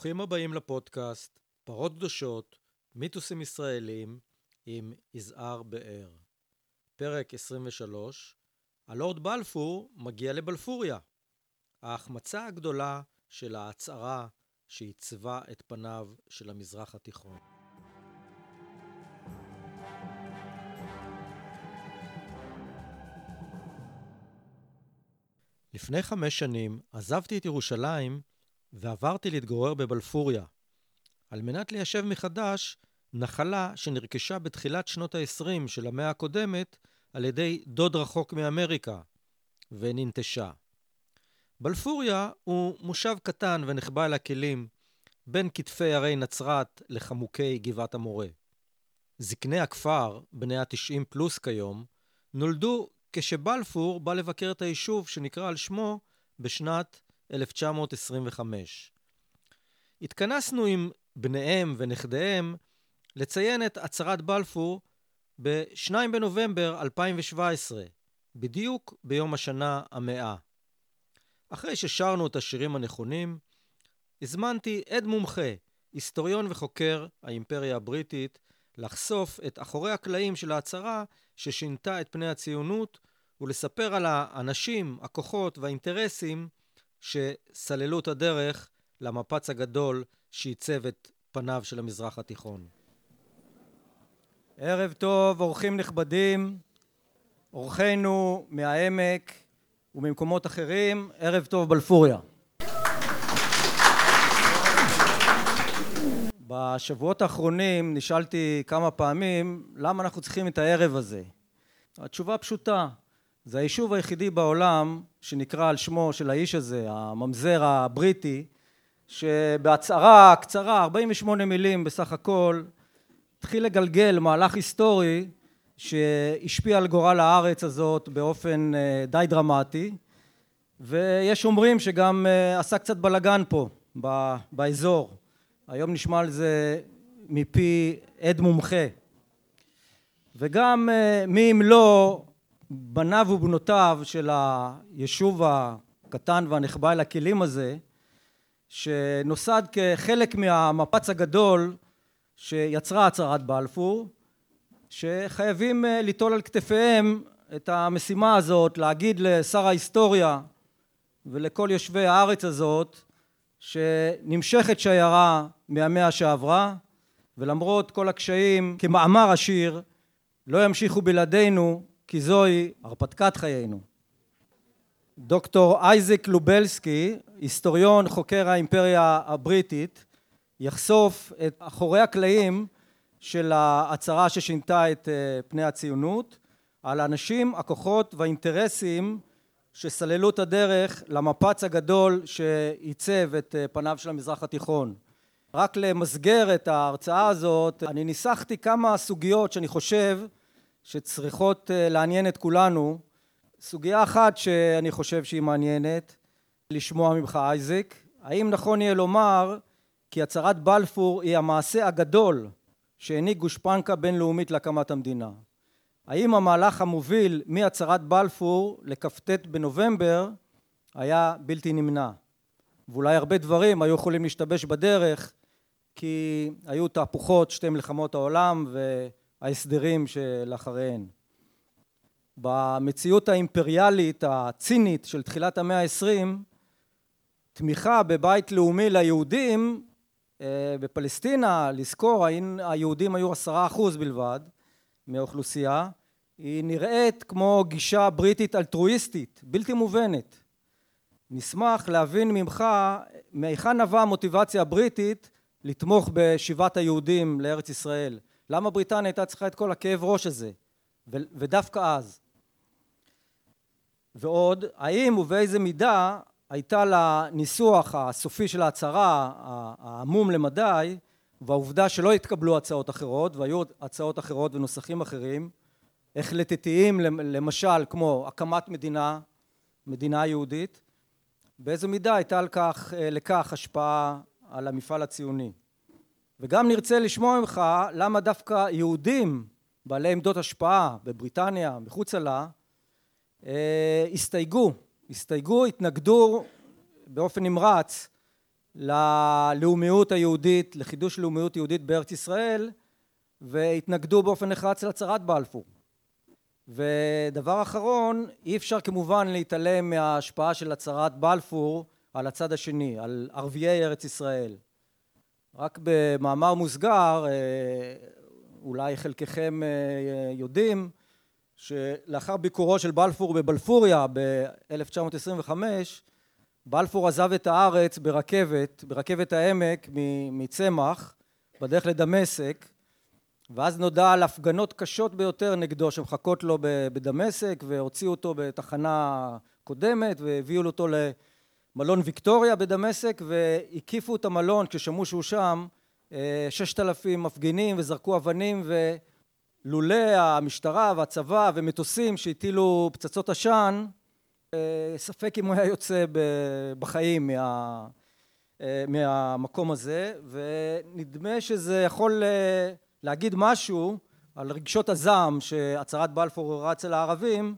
ברוכים הבאים לפודקאסט פרות קדושות, מיתוסים ישראלים עם יזהר באר. פרק 23, הלורד בלפור מגיע לבלפוריה. ההחמצה הגדולה של ההצהרה שעיצבה את פניו של המזרח התיכון. לפני חמש שנים עזבתי את ירושלים ועברתי להתגורר בבלפוריה, על מנת ליישב מחדש נחלה שנרכשה בתחילת שנות ה-20 של המאה הקודמת על ידי דוד רחוק מאמריקה, וננטשה. בלפוריה הוא מושב קטן ונחבא אל הכלים בין כתפי הרי נצרת לחמוקי גבעת המורה. זקני הכפר, בני ה-90 פלוס כיום, נולדו כשבלפור בא לבקר את היישוב שנקרא על שמו בשנת 1925. התכנסנו עם בניהם ונכדיהם לציין את הצהרת בלפור ב-2 בנובמבר 2017, בדיוק ביום השנה המאה. אחרי ששרנו את השירים הנכונים, הזמנתי עד מומחה, היסטוריון וחוקר האימפריה הבריטית, לחשוף את אחורי הקלעים של ההצהרה ששינתה את פני הציונות ולספר על האנשים, הכוחות והאינטרסים שסללו את הדרך למפץ הגדול שעיצב את פניו של המזרח התיכון. ערב טוב, אורחים נכבדים, אורחינו מהעמק וממקומות אחרים, ערב טוב בלפוריה. בשבועות האחרונים נשאלתי כמה פעמים למה אנחנו צריכים את הערב הזה. התשובה פשוטה, זה היישוב היחידי בעולם שנקרא על שמו של האיש הזה, הממזר הבריטי, שבהצהרה קצרה, 48 מילים בסך הכל, התחיל לגלגל מהלך היסטורי שהשפיע על גורל הארץ הזאת באופן אה, די דרמטי, ויש אומרים שגם אה, עשה קצת בלגן פה, באזור. היום נשמע על זה מפי עד מומחה. וגם אה, מי אם לא בניו ובנותיו של היישוב הקטן והנחבא אל הכלים הזה, שנוסד כחלק מהמפץ הגדול שיצרה הצהרת בלפור, שחייבים אה, ליטול על כתפיהם את המשימה הזאת, להגיד לשר ההיסטוריה ולכל יושבי הארץ הזאת שנמשכת שיירה מהמאה שעברה ולמרות כל הקשיים כמאמר השיר לא ימשיכו בלעדינו כי זוהי הרפתקת חיינו. דוקטור אייזק לובלסקי, היסטוריון חוקר האימפריה הבריטית, יחשוף את אחורי הקלעים של ההצהרה ששינתה את אה, פני הציונות על האנשים, הכוחות והאינטרסים שסללו את הדרך למפץ הגדול שעיצב את אה, פניו של המזרח התיכון. רק למסגר את ההרצאה הזאת, אני ניסחתי כמה סוגיות שאני חושב שצריכות אה, לעניין את כולנו. סוגיה אחת שאני חושב שהיא מעניינת לשמוע ממך אייזק, האם נכון יהיה לומר כי הצהרת בלפור היא המעשה הגדול שהעניק גושפנקה בינלאומית להקמת המדינה? האם המהלך המוביל מהצהרת בלפור לכ"ט בנובמבר היה בלתי נמנע? ואולי הרבה דברים היו יכולים להשתבש בדרך כי היו תהפוכות שתי מלחמות העולם ו... ההסדרים שלאחריהן. במציאות האימפריאלית הצינית של תחילת המאה העשרים תמיכה בבית לאומי ליהודים אה, בפלסטינה, לזכור היהודים היו עשרה אחוז בלבד מהאוכלוסייה, היא נראית כמו גישה בריטית אלטרואיסטית, בלתי מובנת. נשמח להבין ממך מהיכן נבעה המוטיבציה הבריטית לתמוך בשיבת היהודים לארץ ישראל. למה בריטניה הייתה צריכה את כל הכאב ראש הזה, ודווקא אז? ועוד, האם ובאיזה מידה הייתה לניסוח הסופי של ההצהרה העמום למדי והעובדה שלא התקבלו הצעות אחרות והיו הצעות אחרות ונוסחים אחרים החלטתיים למשל כמו הקמת מדינה, מדינה יהודית באיזו מידה הייתה על כך, לכך השפעה על המפעל הציוני וגם נרצה לשמוע ממך למה דווקא יהודים בעלי עמדות השפעה בבריטניה, מחוצה לה, אה, הסתייגו, הסתייגו, התנגדו באופן נמרץ ללאומיות היהודית, לחידוש לאומיות יהודית בארץ ישראל והתנגדו באופן נחרץ להצהרת בלפור. ודבר אחרון, אי אפשר כמובן להתעלם מההשפעה של הצהרת בלפור על הצד השני, על ערביי ארץ ישראל. רק במאמר מוסגר, אולי חלקכם יודעים, שלאחר ביקורו של בלפור בבלפוריה ב-1925 בלפור עזב את הארץ ברכבת, ברכבת העמק מצמח בדרך לדמשק ואז נודע על הפגנות קשות ביותר נגדו שמחכות לו בדמשק והוציאו אותו בתחנה קודמת והביאו אותו למלון ויקטוריה בדמשק והקיפו את המלון כששמעו שהוא שם ששת אלפים מפגינים וזרקו אבנים ולולא המשטרה והצבא ומטוסים שהטילו פצצות עשן ספק אם הוא היה יוצא בחיים מהמקום הזה ונדמה שזה יכול להגיד משהו על רגשות הזעם שהצהרת בלפור עוררה אצל הערבים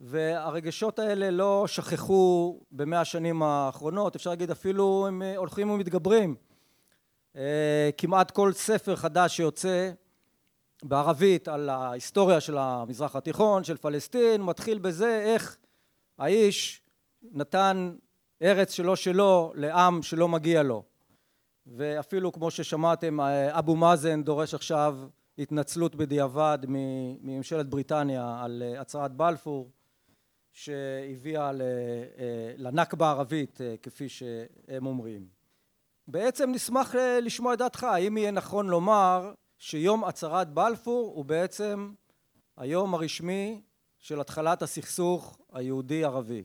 והרגשות האלה לא שכחו במאה השנים האחרונות. אפשר להגיד אפילו הם הולכים ומתגברים. כמעט כל ספר חדש שיוצא בערבית על ההיסטוריה של המזרח התיכון של פלסטין מתחיל בזה איך האיש נתן ארץ שלא שלו לעם שלא מגיע לו. ואפילו כמו ששמעתם אבו מאזן דורש עכשיו התנצלות בדיעבד מממשלת בריטניה על הצהרת בלפור שהביאה לנכבה הערבית כפי שהם אומרים. בעצם נשמח לשמוע את דעתך האם יהיה נכון לומר שיום הצהרת בלפור הוא בעצם היום הרשמי של התחלת הסכסוך היהודי ערבי.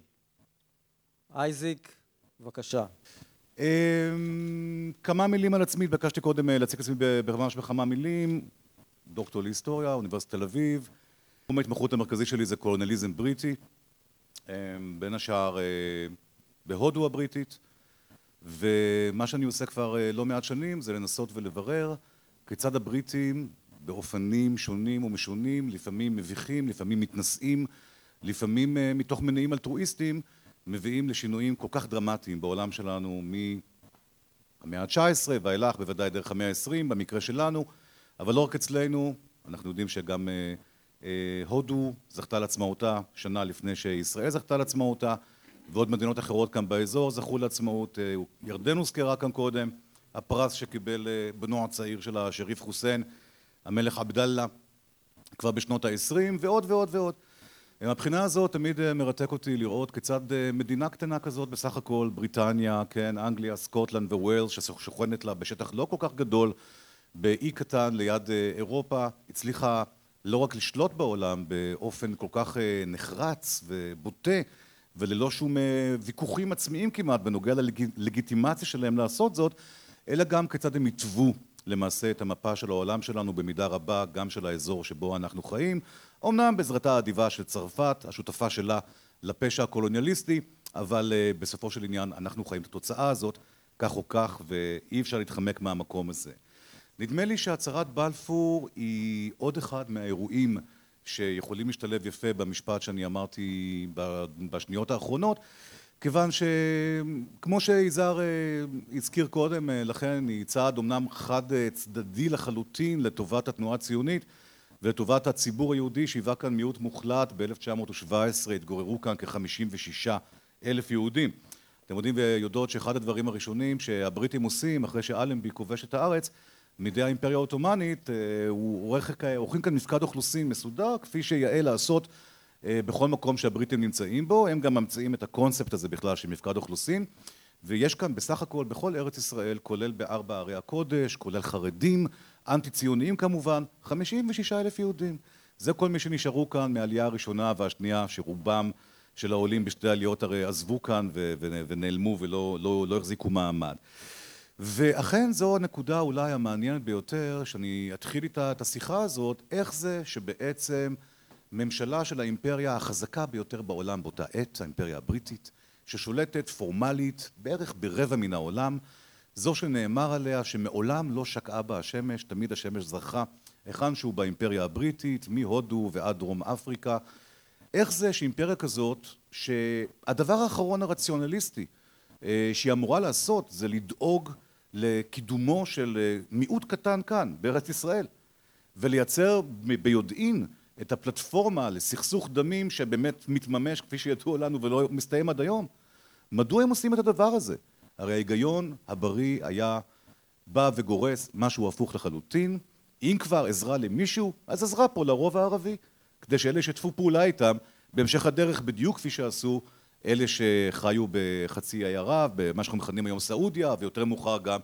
אייזיק בבקשה. כמה מילים על עצמי, התבקשתי קודם להציג עצמי ממש בכמה מילים, דוקטור להיסטוריה, אוניברסיטת תל אביב, תחום ההתמחות המרכזי שלי זה קולוניאליזם בריטי, בין השאר בהודו הבריטית ומה שאני עושה כבר לא מעט שנים זה לנסות ולברר כיצד הבריטים באופנים שונים ומשונים, לפעמים מביכים, לפעמים מתנשאים, לפעמים מתוך מניעים אלטרואיסטיים מביאים לשינויים כל כך דרמטיים בעולם שלנו מהמאה ה-19 ואילך, בוודאי דרך המאה ה-20 במקרה שלנו, אבל לא רק אצלנו, אנחנו יודעים שגם הודו זכתה לעצמאותה שנה לפני שישראל זכתה לעצמאותה ועוד מדינות אחרות כאן באזור זכו לעצמאות, ירדן הוזכרה כאן קודם, הפרס שקיבל בנו הצעיר של השריף חוסיין, המלך עבדאללה כבר בשנות ה-20 ועוד ועוד ועוד. מהבחינה הזאת תמיד מרתק אותי לראות כיצד מדינה קטנה כזאת בסך הכל, בריטניה, כן, אנגליה, סקוטלנד וווילס ששוכנת לה בשטח לא כל כך גדול באי קטן ליד אירופה, הצליחה לא רק לשלוט בעולם באופן כל כך נחרץ ובוטה וללא שום ויכוחים עצמיים כמעט בנוגע ללגיטימציה שלהם לעשות זאת, אלא גם כיצד הם היטבו למעשה את המפה של העולם שלנו במידה רבה, גם של האזור שבו אנחנו חיים, אמנם בעזרתה האדיבה של צרפת, השותפה שלה לפשע הקולוניאליסטי, אבל בסופו של עניין אנחנו חיים את התוצאה הזאת כך או כך ואי אפשר להתחמק מהמקום הזה. נדמה לי שהצהרת בלפור היא עוד אחד מהאירועים שיכולים להשתלב יפה במשפט שאני אמרתי בשניות האחרונות כיוון שכמו שיזהר הזכיר קודם לכן היא צעד אמנם חד צדדי לחלוטין לטובת התנועה הציונית ולטובת הציבור היהודי שהיווה כאן מיעוט מוחלט ב-1917 התגוררו כאן כ-56 אלף יהודים. אתם יודעים ויודעות שאחד הדברים הראשונים שהבריטים עושים אחרי שאלנבי כובש את הארץ מידי האימפריה העות'מאנית עורכים כאן מפקד אוכלוסין מסודר כפי שיאה לעשות בכל מקום שהבריטים נמצאים בו, הם גם ממציאים את הקונספט הזה בכלל של מפקד אוכלוסין ויש כאן בסך הכל בכל ארץ ישראל כולל בארבע ערי הקודש, כולל חרדים, אנטי ציוניים כמובן, 56 אלף יהודים. זה כל מי שנשארו כאן מהעלייה הראשונה והשנייה שרובם של העולים בשתי העליות הרי עזבו כאן ונעלמו ולא החזיקו מעמד. ואכן זו הנקודה אולי המעניינת ביותר שאני אתחיל איתה את השיחה הזאת, איך זה שבעצם ממשלה של האימפריה החזקה ביותר בעולם באותה עת, האימפריה הבריטית, ששולטת פורמלית בערך ברבע מן העולם, זו שנאמר עליה שמעולם לא שקעה בה השמש, תמיד השמש זרחה היכן שהוא באימפריה הבריטית, מהודו ועד דרום אפריקה. איך זה שאימפריה כזאת, שהדבר האחרון הרציונליסטי שהיא אמורה לעשות זה לדאוג לקידומו של מיעוט קטן כאן, בארץ ישראל, ולייצר ביודעין את הפלטפורמה לסכסוך דמים שבאמת מתממש כפי שידוע לנו ולא מסתיים עד היום. מדוע הם עושים את הדבר הזה? הרי ההיגיון הבריא היה בא וגורס משהו הפוך לחלוטין, אם כבר עזרה למישהו, אז עזרה פה לרוב הערבי, כדי שאלה ישתפו פעולה איתם בהמשך הדרך בדיוק כפי שעשו אלה שחיו בחצי האי ערב, במה שאנחנו מכנים היום סעודיה, ויותר מאוחר גם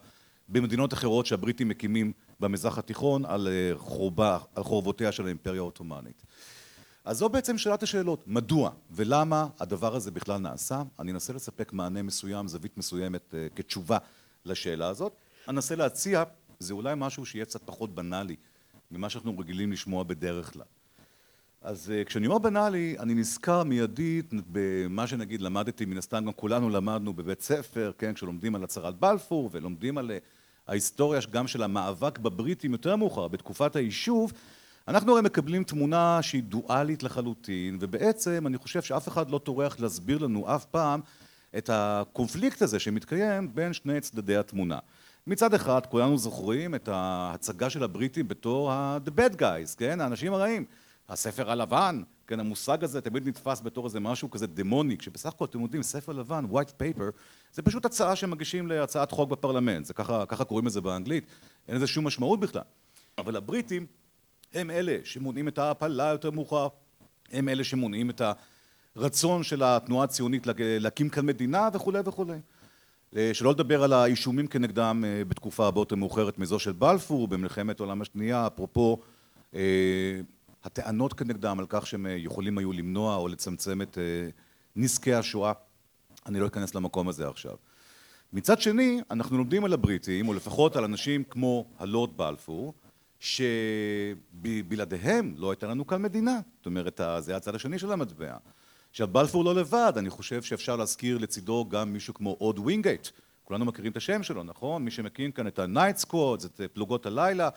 במדינות אחרות שהבריטים מקימים במזרח התיכון על, חורבה, על חורבותיה של האימפריה העות'מאנית. אז זו בעצם שאלת השאלות, מדוע ולמה הדבר הזה בכלל נעשה? אני אנסה לספק מענה מסוים, זווית מסוימת כתשובה לשאלה הזאת. אנסה להציע, זה אולי משהו שיהיה קצת פחות בנאלי ממה שאנחנו רגילים לשמוע בדרך כלל. אז כשאני אומר בנאלי, אני נזכר מיידית במה שנגיד למדתי, מן הסתם גם כולנו למדנו בבית ספר, כן, כשלומדים על הצהרת בלפור ולומדים על ההיסטוריה גם של המאבק בבריטים יותר מאוחר, בתקופת היישוב, אנחנו הרי מקבלים תמונה שהיא דואלית לחלוטין, ובעצם אני חושב שאף אחד לא טורח להסביר לנו אף פעם את הקונפליקט הזה שמתקיים בין שני צדדי התמונה. מצד אחד, כולנו זוכרים את ההצגה של הבריטים בתור ה-the bad guys, כן? האנשים הרעים. הספר הלבן, כן, המושג הזה תמיד נתפס בתור איזה משהו כזה דמוני, כשבסך הכל אתם יודעים, ספר לבן, white paper, זה פשוט הצעה שמגישים להצעת חוק בפרלמנט, זה ככה, ככה קוראים לזה באנגלית, אין לזה שום משמעות בכלל. אבל הבריטים הם אלה שמונעים את ההעפלה יותר מאוחר, הם אלה שמונעים את הרצון של התנועה הציונית להקים כאן מדינה וכולי וכולי. שלא לדבר על האישומים כנגדם בתקופה הרבה יותר מאוחרת מזו של בלפור במלחמת העולם השנייה, אפרופו הטענות כנגדם על כך שהם יכולים היו למנוע או לצמצם את נזקי השואה, אני לא אכנס למקום הזה עכשיו. מצד שני, אנחנו לומדים על הבריטים, או לפחות על אנשים כמו הלורד בלפור, שבלעדיהם לא הייתה לנו כאן מדינה, זאת אומרת, זה הצד השני של המטבע. עכשיו, בלפור לא לבד, אני חושב שאפשר להזכיר לצידו גם מישהו כמו אורד ווינגייט, כולנו מכירים את השם שלו, נכון? מי שמקים כאן את ה-Night Squad, את פלוגות הלילה,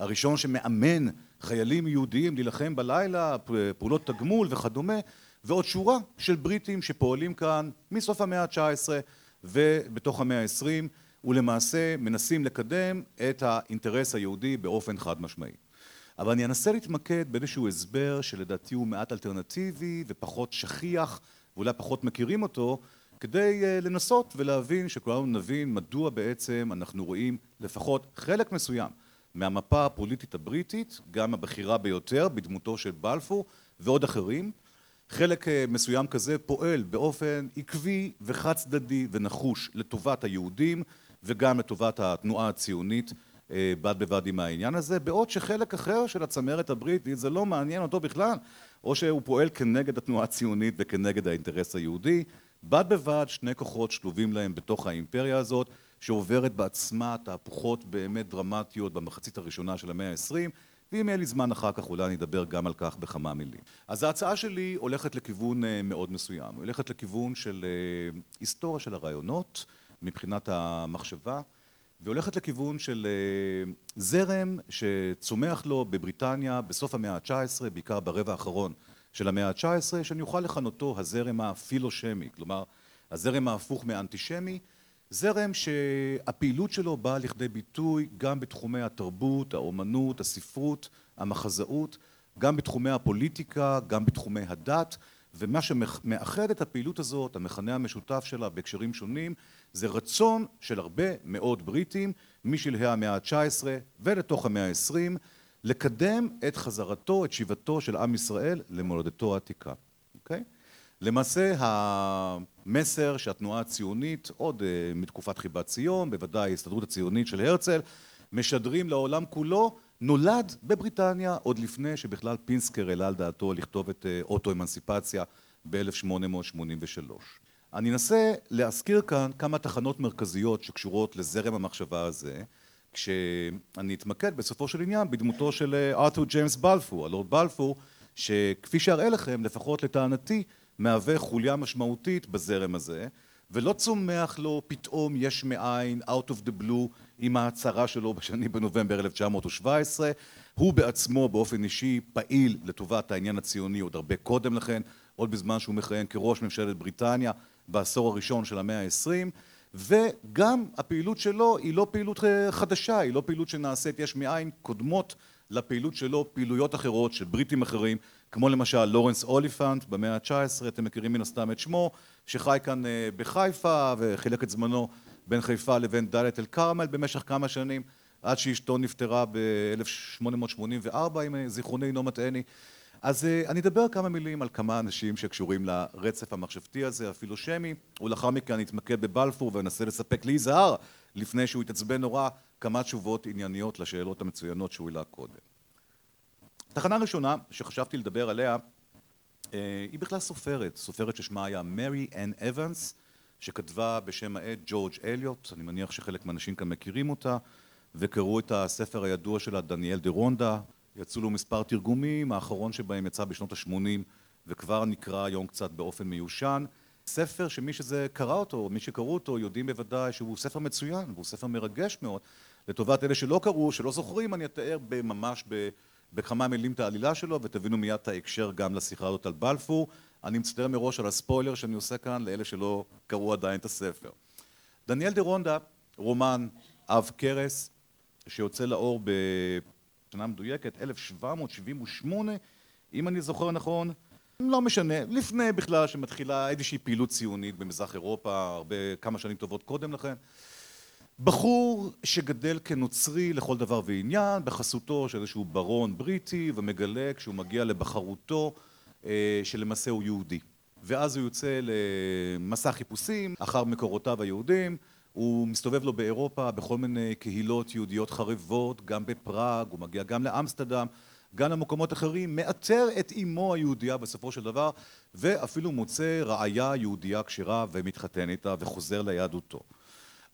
הראשון שמאמן חיילים יהודיים להילחם בלילה, פעולות תגמול וכדומה, ועוד שורה של בריטים שפועלים כאן מסוף המאה ה-19 ובתוך המאה ה-20, ולמעשה מנסים לקדם את האינטרס היהודי באופן חד משמעי. אבל אני אנסה להתמקד באיזשהו הסבר שלדעתי הוא מעט אלטרנטיבי ופחות שכיח ואולי פחות מכירים אותו, כדי לנסות ולהבין שכולנו נבין מדוע בעצם אנחנו רואים לפחות חלק מסוים מהמפה הפוליטית הבריטית, גם הבכירה ביותר בדמותו של בלפור ועוד אחרים. חלק מסוים כזה פועל באופן עקבי וחד צדדי ונחוש לטובת היהודים וגם לטובת התנועה הציונית בד בבד עם העניין הזה, בעוד שחלק אחר של הצמרת הבריטית זה לא מעניין אותו בכלל, או שהוא פועל כנגד התנועה הציונית וכנגד האינטרס היהודי. בד בבד שני כוחות שלובים להם בתוך האימפריה הזאת, שעוברת בעצמה תהפוכות באמת דרמטיות במחצית הראשונה של המאה העשרים, ואם יהיה לי זמן אחר כך אולי אני אדבר גם על כך בכמה מילים. אז ההצעה שלי הולכת לכיוון מאוד מסוים, היא הולכת לכיוון של היסטוריה של הרעיונות מבחינת המחשבה, והולכת לכיוון של זרם שצומח לו בבריטניה בסוף המאה ה-19, בעיקר ברבע האחרון של המאה ה-19, שאני אוכל לכנותו הזרם הפילושמי, כלומר הזרם ההפוך מאנטישמי, זרם שהפעילות שלו באה לכדי ביטוי גם בתחומי התרבות, האומנות, הספרות, המחזאות, גם בתחומי הפוליטיקה, גם בתחומי הדת, ומה שמאחד את הפעילות הזאת, המכנה המשותף שלה בהקשרים שונים, זה רצון של הרבה מאוד בריטים משלהי המאה ה-19 ולתוך המאה ה-20 לקדם את חזרתו, את שיבתו של עם ישראל למולדתו העתיקה. אוקיי? למעשה המסר שהתנועה הציונית, עוד מתקופת חיבת ציון, בוודאי ההסתדרות הציונית של הרצל, משדרים לעולם כולו, נולד בבריטניה עוד לפני שבכלל פינסקר העלה על דעתו לכתוב את אוטו-אמנסיפציה ב-1883. אני אנסה להזכיר כאן כמה תחנות מרכזיות שקשורות לזרם המחשבה הזה, כשאני אתמקד בסופו של עניין בדמותו של ארתור ג'יימס בלפור, הלורד בלפור, שכפי שאראה לכם, לפחות לטענתי, מהווה חוליה משמעותית בזרם הזה, ולא צומח לו פתאום יש מאין, out of the blue, עם ההצהרה שלו בשני בנובמבר 1917, הוא בעצמו באופן אישי פעיל לטובת העניין הציוני עוד הרבה קודם לכן, עוד בזמן שהוא מכהן כראש ממשלת בריטניה בעשור הראשון של המאה העשרים. וגם הפעילות שלו היא לא פעילות חדשה, היא לא פעילות שנעשית יש מאין, קודמות לפעילות שלו פעילויות אחרות של בריטים אחרים כמו למשל לורנס אוליפנט במאה ה-19, אתם מכירים מן הסתם את שמו, שחי כאן בחיפה וחילק את זמנו בין חיפה לבין דאלית אל כרמל במשך כמה שנים עד שאשתו נפטרה ב-1884 אם זיכרוני אינו מטעני אז אני אדבר כמה מילים על כמה אנשים שקשורים לרצף המחשבתי הזה, הפילושמי ולאחר מכן אני אתמקד בבלפור ואנסה לספק ליזהר לפני שהוא יתעצבן נורא כמה תשובות ענייניות לשאלות המצוינות שהוא העלה קודם. תחנה ראשונה שחשבתי לדבר עליה היא בכלל סופרת, סופרת ששמה היה מרי אן אבנס שכתבה בשם העט ג'ורג' אליוט, אני מניח שחלק מהאנשים כאן מכירים אותה וקראו את הספר הידוע שלה דניאל דה רונדה, יצאו לו מספר תרגומים, האחרון שבהם יצא בשנות השמונים וכבר נקרא היום קצת באופן מיושן, ספר שמי שזה קרא אותו, מי שקראו אותו יודעים בוודאי שהוא ספר מצוין והוא ספר מרגש מאוד, לטובת אלה שלא קראו, שלא זוכרים, אני אתאר ממש בכמה מילים את העלילה שלו ותבינו מיד את ההקשר גם לשיחה הזאת על בלפור, אני מצטער מראש על הספוילר שאני עושה כאן לאלה שלא קראו עדיין את הספר. דניאל דה רונדה, רומן עב כרס שיוצא לאור בשנה מדויקת 1778 אם אני זוכר נכון, לא משנה, לפני בכלל שמתחילה איזושהי פעילות ציונית במזרח אירופה הרבה כמה שנים טובות קודם לכן, בחור שגדל כנוצרי לכל דבר ועניין בחסותו של איזשהו ברון בריטי ומגלה כשהוא מגיע לבחרותו שלמעשה הוא יהודי ואז הוא יוצא למסע חיפושים אחר מקורותיו היהודים, הוא מסתובב לו באירופה בכל מיני קהילות יהודיות חרבות גם בפראג, הוא מגיע גם לאמסטרדם, גם למקומות אחרים, מאתר את אמו היהודייה בסופו של דבר ואפילו מוצא רעיה יהודייה כשרה ומתחתן איתה וחוזר ליהדותו.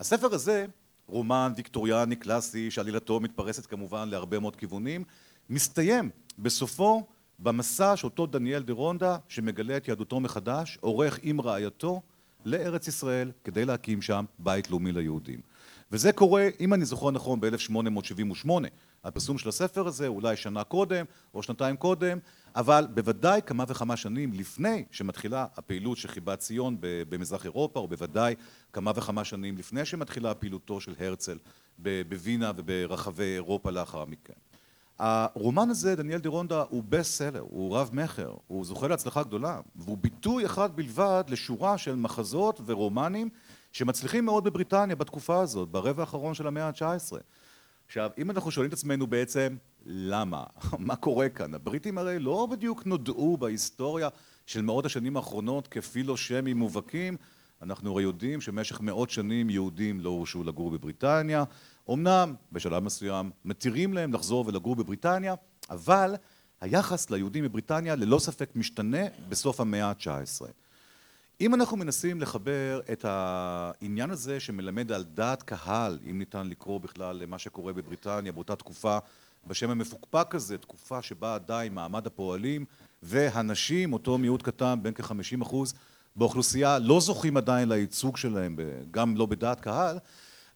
הספר הזה, רומן ויקטוריאני קלאסי שעלילתו מתפרסת כמובן להרבה מאוד כיוונים, מסתיים בסופו במסע שאותו דניאל דה רונדה שמגלה את יהדותו מחדש עורך עם רעייתו לארץ ישראל כדי להקים שם בית לאומי ליהודים. וזה קורה אם אני זוכר נכון ב-1878. הפרסום של הספר הזה אולי שנה קודם או שנתיים קודם אבל בוודאי כמה וכמה שנים לפני שמתחילה הפעילות של חיבת ציון במזרח אירופה או בוודאי כמה וכמה שנים לפני שמתחילה פעילותו של הרצל בווינה וברחבי אירופה לאחר מכן. הרומן הזה דניאל דה רונדה הוא בסט סלר, הוא רב מכר, הוא זוכה להצלחה גדולה והוא ביטוי אחד בלבד לשורה של מחזות ורומנים שמצליחים מאוד בבריטניה בתקופה הזאת ברבע האחרון של המאה ה-19. עכשיו אם אנחנו שואלים את עצמנו בעצם למה, מה קורה כאן, הבריטים הרי לא בדיוק נודעו בהיסטוריה של מאות השנים האחרונות כפילושמים מובהקים, אנחנו הרי יודעים שבמשך מאות שנים יהודים לא הורשו לגור בבריטניה, אמנם בשלב מסוים מתירים להם לחזור ולגור בבריטניה אבל היחס ליהודים בבריטניה ללא ספק משתנה בסוף המאה ה-19. אם אנחנו מנסים לחבר את העניין הזה שמלמד על דעת קהל, אם ניתן לקרוא בכלל למה שקורה בבריטניה באותה תקופה בשם המפוקפק הזה, תקופה שבה עדיין מעמד הפועלים והנשים, אותו מיעוט קטן בין כחמישים אחוז באוכלוסייה לא זוכים עדיין לייצוג שלהם גם לא בדעת קהל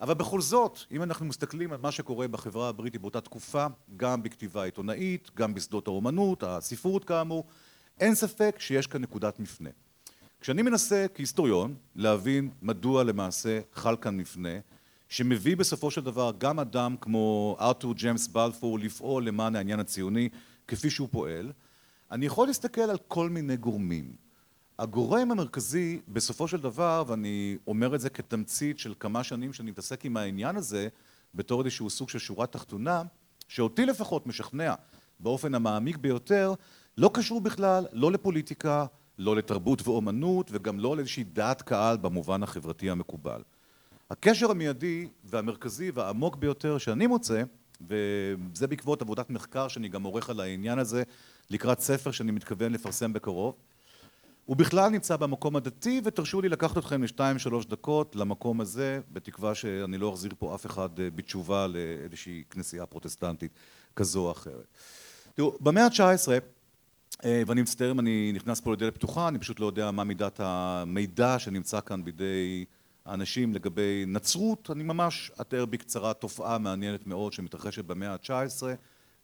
אבל בכל זאת אם אנחנו מסתכלים על מה שקורה בחברה הבריטית באותה תקופה גם בכתיבה עיתונאית, גם בשדות האומנות, הספרות כאמור, אין ספק שיש כאן נקודת מפנה. כשאני מנסה כהיסטוריון להבין מדוע למעשה חל כאן מפנה שמביא בסופו של דבר גם אדם כמו ארתור ג'יימס בלפור לפעול למען העניין הציוני כפי שהוא פועל, אני יכול להסתכל על כל מיני גורמים. הגורם המרכזי בסופו של דבר, ואני אומר את זה כתמצית של כמה שנים שאני מתעסק עם העניין הזה בתור איזשהו סוג של שורה תחתונה, שאותי לפחות משכנע באופן המעמיק ביותר, לא קשור בכלל לא לפוליטיקה, לא לתרבות ואומנות וגם לא לאיזושהי דעת קהל במובן החברתי המקובל. הקשר המיידי והמרכזי והעמוק ביותר שאני מוצא וזה בעקבות עבודת מחקר שאני גם עורך על העניין הזה לקראת ספר שאני מתכוון לפרסם בקרוב הוא בכלל נמצא במקום הדתי ותרשו לי לקחת אתכם לשתיים שלוש דקות למקום הזה בתקווה שאני לא אחזיר פה אף אחד בתשובה לאיזושהי כנסייה פרוטסטנטית כזו או אחרת. תראו במאה ה-19 ואני מצטער אם אני נכנס פה לדלת פתוחה אני פשוט לא יודע מה מידת המידע שנמצא כאן בידי האנשים לגבי נצרות. אני ממש אתאר בקצרה תופעה מעניינת מאוד שמתרחשת במאה ה-19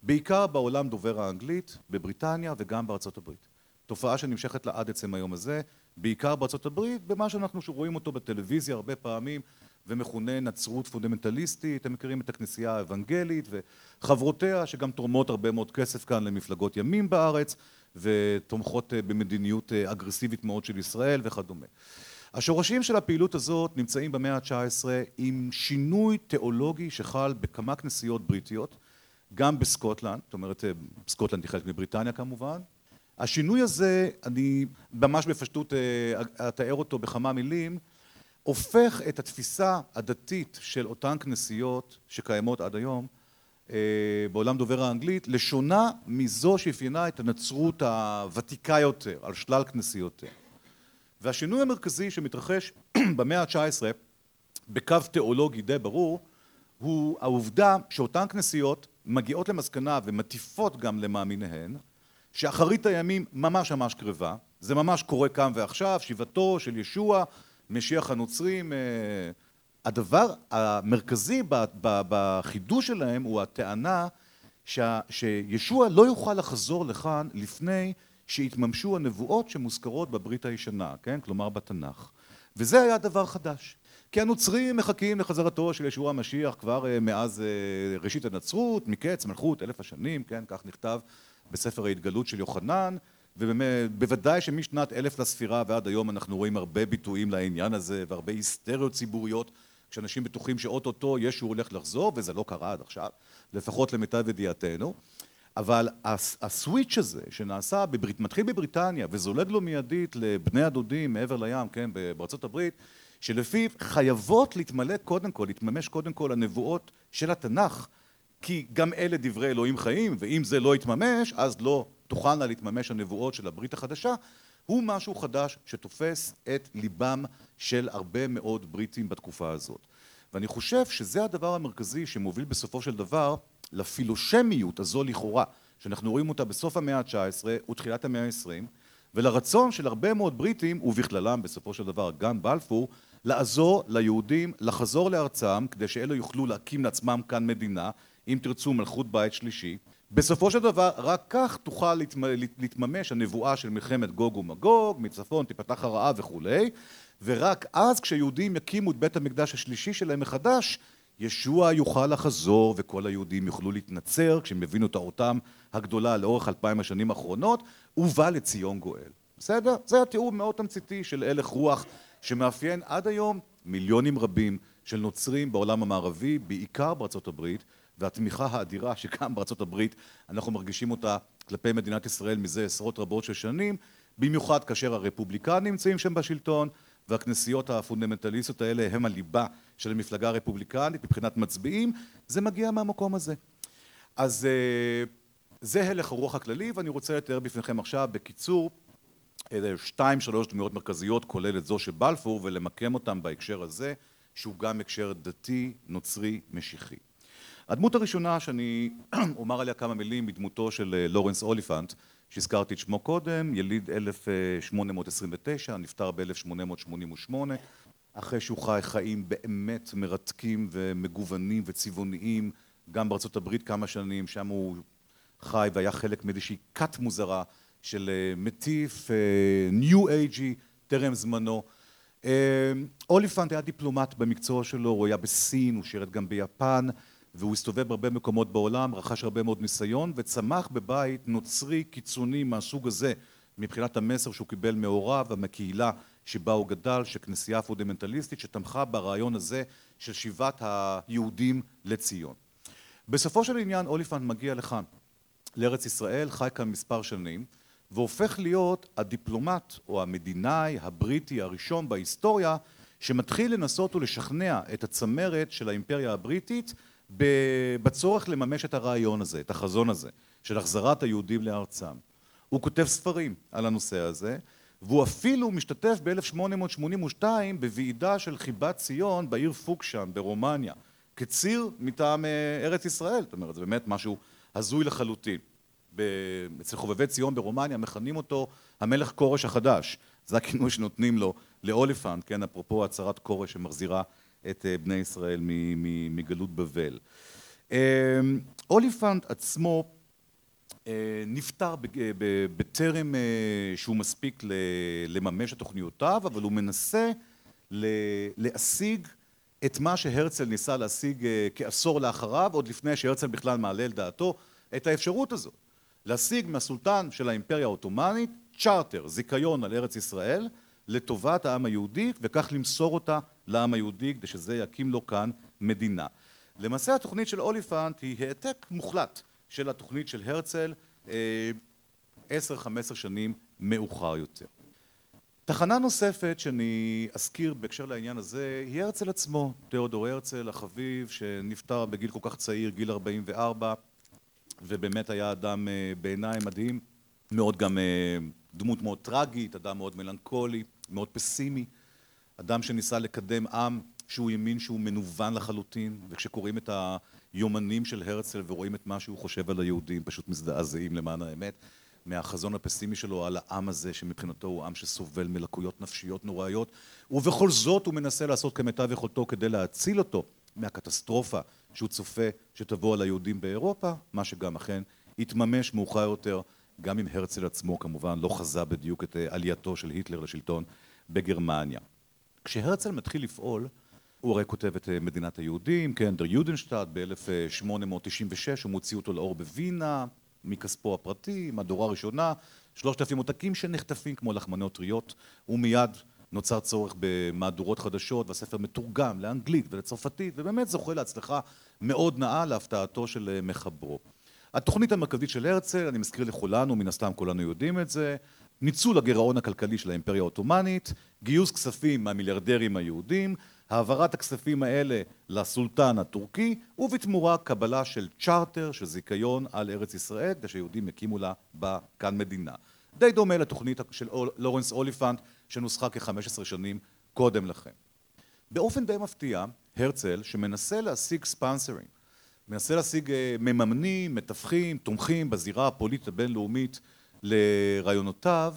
בעיקר בעולם דובר האנגלית בבריטניה וגם בארצות הברית. תופעה שנמשכת לה עד עצם היום הזה, בעיקר בארצות הברית, במה שאנחנו רואים אותו בטלוויזיה הרבה פעמים ומכונה נצרות פונדמנטליסטית, אתם מכירים את הכנסייה האוונגלית וחברותיה שגם תורמות הרבה מאוד כסף כאן למפלגות ימין בארץ ותומכות במדיניות אגרסיבית מאוד של ישראל וכדומה. השורשים של הפעילות הזאת נמצאים במאה ה-19 עם שינוי תיאולוגי שחל בכמה כנסיות בריטיות, גם בסקוטלנד, זאת אומרת סקוטלנד היא חלק מבריטניה כמובן. השינוי הזה, אני ממש בפשטות אתאר אותו בכמה מילים, הופך את התפיסה הדתית של אותן כנסיות שקיימות עד היום בעולם דובר האנגלית לשונה מזו שאפיינה את הנצרות הוותיקה יותר על שלל כנסיותיה. והשינוי המרכזי שמתרחש במאה ה-19 בקו תיאולוגי די ברור הוא העובדה שאותן כנסיות מגיעות למסקנה ומטיפות גם למאמיניהן שאחרית הימים ממש ממש קרבה, זה ממש קורה כאן ועכשיו, שיבתו של ישוע, משיח הנוצרים, הדבר המרכזי בחידוש שלהם הוא הטענה שישוע לא יוכל לחזור לכאן לפני שיתממשו הנבואות שמוזכרות בברית הישנה, כן? כלומר בתנ"ך. וזה היה דבר חדש. כי הנוצרים מחכים לחזרתו של ישוע המשיח כבר מאז ראשית הנצרות, מקץ מלכות אלף השנים, כן? כך נכתב בספר ההתגלות של יוחנן, ובוודאי שמשנת אלף לספירה ועד היום אנחנו רואים הרבה ביטויים לעניין הזה והרבה היסטריות ציבוריות כשאנשים בטוחים שאו-טו-טו ישו הולך לחזור וזה לא קרה עד עכשיו, לפחות למיטב ידיעתנו. אבל הסוויץ' הזה שנעשה, מתחיל בבריטניה וזולג לו מיידית לבני הדודים מעבר לים, כן, בארצות הברית, שלפיו חייבות להתמלא קודם כל, להתממש קודם כל הנבואות של התנ"ך, כי גם אלה דברי אלוהים חיים, ואם זה לא יתממש, אז לא תוכלנה להתממש הנבואות של הברית החדשה, הוא משהו חדש שתופס את ליבם של הרבה מאוד בריטים בתקופה הזאת. ואני חושב שזה הדבר המרכזי שמוביל בסופו של דבר לפילושמיות הזו לכאורה, שאנחנו רואים אותה בסוף המאה ה-19 ותחילת המאה ה-20, ולרצון של הרבה מאוד בריטים, ובכללם בסופו של דבר גם בלפור, לעזור ליהודים לחזור לארצם כדי שאלו יוכלו להקים לעצמם כאן מדינה, אם תרצו מלכות בית שלישי. בסופו של דבר רק כך תוכל להתממש הנבואה של מלחמת גוג ומגוג, מצפון תפתח הרעה וכולי, ורק אז כשיהודים יקימו את בית המקדש השלישי שלהם מחדש, ישוע יוכל לחזור וכל היהודים יוכלו להתנצר כשהם הבינו את טעותם הגדולה לאורך אלפיים השנים האחרונות, ובא לציון גואל. בסדר? זה התיאור מאוד תמציתי של הלך רוח שמאפיין עד היום מיליונים רבים של נוצרים בעולם המערבי, בעיקר בארצות הברית, והתמיכה האדירה שגם בארצות הברית אנחנו מרגישים אותה כלפי מדינת ישראל מזה עשרות רבות של שנים, במיוחד כאשר הרפובליקנים נמצאים שם בשלטון והכנסיות הפונדמנטליסטיות האלה הם הליבה של המפלגה הרפובליקנית מבחינת מצביעים, זה מגיע מהמקום הזה. אז זה הלך הרוח הכללי ואני רוצה לתאר בפניכם עכשיו בקיצור שתיים שלוש דמויות מרכזיות כולל את זו של בלפור ולמקם אותם בהקשר הזה שהוא גם הקשר דתי, נוצרי, משיחי. הדמות הראשונה שאני אומר עליה כמה מילים היא דמותו של לורנס אוליפנט שהזכרתי את שמו קודם, יליד 1829, נפטר ב-1888 אחרי שהוא חי חיים באמת מרתקים ומגוונים וצבעוניים גם בארצות הברית כמה שנים, שם הוא חי והיה חלק מאיזושהי כת מוזרה של מטיף ניו אייג'י טרם זמנו. אוליפנט היה דיפלומט במקצוע שלו, הוא היה בסין, הוא שירת גם ביפן והוא הסתובב בהרבה מקומות בעולם, רכש הרבה מאוד ניסיון וצמח בבית נוצרי קיצוני מהסוג הזה מבחינת המסר שהוא קיבל מהוריו ומהקהילה שבה הוא גדל, שכנסייה פונדמנטליסטית שתמכה ברעיון הזה של שיבת היהודים לציון. בסופו של עניין אוליפנט מגיע לכאן, לארץ ישראל, חי כאן מספר שנים והופך להיות הדיפלומט או המדינאי הבריטי הראשון בהיסטוריה שמתחיל לנסות ולשכנע את הצמרת של האימפריה הבריטית בצורך לממש את הרעיון הזה, את החזון הזה של החזרת היהודים לארצם. הוא כותב ספרים על הנושא הזה והוא אפילו משתתף ב-1882 בוועידה של חיבת ציון בעיר פוקשן ברומניה כציר מטעם ארץ ישראל, זאת אומרת זה באמת משהו הזוי לחלוטין. אצל חובבי ציון ברומניה מכנים אותו המלך כורש החדש, זה הכינוי שנותנים לו לאוליפנט, כן, אפרופו הצהרת כורש שמחזירה את בני ישראל מגלות בבל. אוליפנט עצמו נפטר בטרם שהוא מספיק לממש את תוכניותיו, אבל הוא מנסה להשיג את מה שהרצל ניסה להשיג כעשור לאחריו, עוד לפני שהרצל בכלל מעלה על דעתו את האפשרות הזאת. להשיג מהסולטן של האימפריה העות'מאנית צ'רטר, זיכיון על ארץ ישראל, לטובת העם היהודי, וכך למסור אותה לעם היהודי, כדי שזה יקים לו כאן מדינה. למעשה התוכנית של אוליפנט היא העתק מוחלט של התוכנית של הרצל עשר, חמש עשרה שנים מאוחר יותר. תחנה נוספת שאני אזכיר בהקשר לעניין הזה היא הרצל עצמו, תיאודור הרצל החביב שנפטר בגיל כל כך צעיר, גיל ארבעים וארבע ובאמת היה אדם בעיניי מדהים, מאוד גם דמות מאוד טרגית, אדם מאוד מלנכולי, מאוד פסימי, אדם שניסה לקדם עם שהוא האמין שהוא מנוון לחלוטין וכשקוראים את היומנים של הרצל ורואים את מה שהוא חושב על היהודים פשוט מזדעזעים למען האמת. מהחזון הפסימי שלו על העם הזה שמבחינתו הוא עם שסובל מלקויות נפשיות נוראיות ובכל זאת הוא מנסה לעשות כמיטב יכולתו כדי להציל אותו מהקטסטרופה שהוא צופה שתבוא על היהודים באירופה, מה שגם אכן התממש מאוחר יותר גם אם הרצל עצמו כמובן לא חזה בדיוק את עלייתו של היטלר לשלטון בגרמניה. כשהרצל מתחיל לפעול הוא הרי כותב את מדינת היהודים, כן, דר יודנשטאט ב-1896 הוא מוציא אותו לאור בווינה מכספו הפרטי, מהדורה ראשונה, שלושת אלפים עותקים שנחטפים כמו לחמניות טריות ומיד נוצר צורך במהדורות חדשות והספר מתורגם לאנגלית ולצרפתית ובאמת זוכה להצלחה מאוד נאה להפתעתו של מחברו. התוכנית המרכזית של הרצל, אני מזכיר לכולנו, מן הסתם כולנו יודעים את זה, ניצול הגירעון הכלכלי של האימפריה העות'מאנית, גיוס כספים מהמיליארדרים היהודים, העברת הכספים האלה לסולטן הטורקי ובתמורה קבלה של צ'רטר, של זיכיון על ארץ ישראל, כדי שהיהודים יקימו לה בה כאן מדינה. די דומה לתוכנית של לורנס אוליפנט שנוסחה כחמש עשרה שנים קודם לכן. באופן די מפתיע, הרצל שמנסה להשיג ספנסרים, מנסה להשיג מממנים, מתווכים, תומכים בזירה הפוליטית הבינלאומית לרעיונותיו,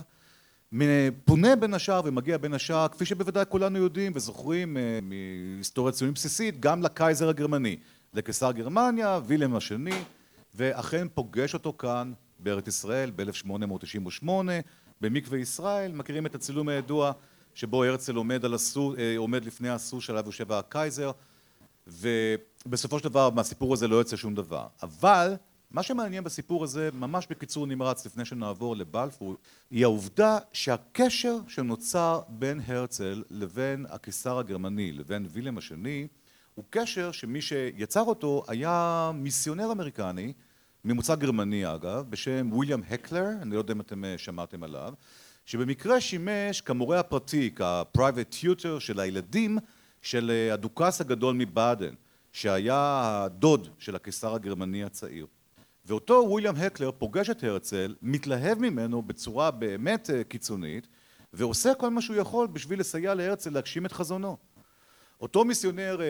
פונה בין השאר ומגיע בין השאר, כפי שבוודאי כולנו יודעים וזוכרים מהיסטוריה ציונית בסיסית, גם לקייזר הגרמני, לקיסר גרמניה, וילהלם השני, ואכן פוגש אותו כאן בארץ ישראל ב-1898 במקווה ישראל, מכירים את הצילום הידוע שבו הרצל עומד, הסוס, עומד לפני הסוס שעליו יושב הקייזר ובסופו של דבר מהסיפור הזה לא יוצא שום דבר. אבל מה שמעניין בסיפור הזה, ממש בקיצור נמרץ לפני שנעבור לבלפור, היא העובדה שהקשר שנוצר בין הרצל לבין הקיסר הגרמני, לבין וילהלם השני, הוא קשר שמי שיצר אותו היה מיסיונר אמריקני, ממוצא גרמני אגב, בשם ויליאם הקלר, אני לא יודע אם אתם שמעתם עליו, שבמקרה שימש כמורה הפרטי, כ-private tutor של הילדים של הדוכס הגדול מבאדן, שהיה הדוד של הקיסר הגרמני הצעיר. ואותו ויליאם הקלר פוגש את הרצל, מתלהב ממנו בצורה באמת קיצונית, ועושה כל מה שהוא יכול בשביל לסייע להרצל להגשים את חזונו. אותו מיסיונר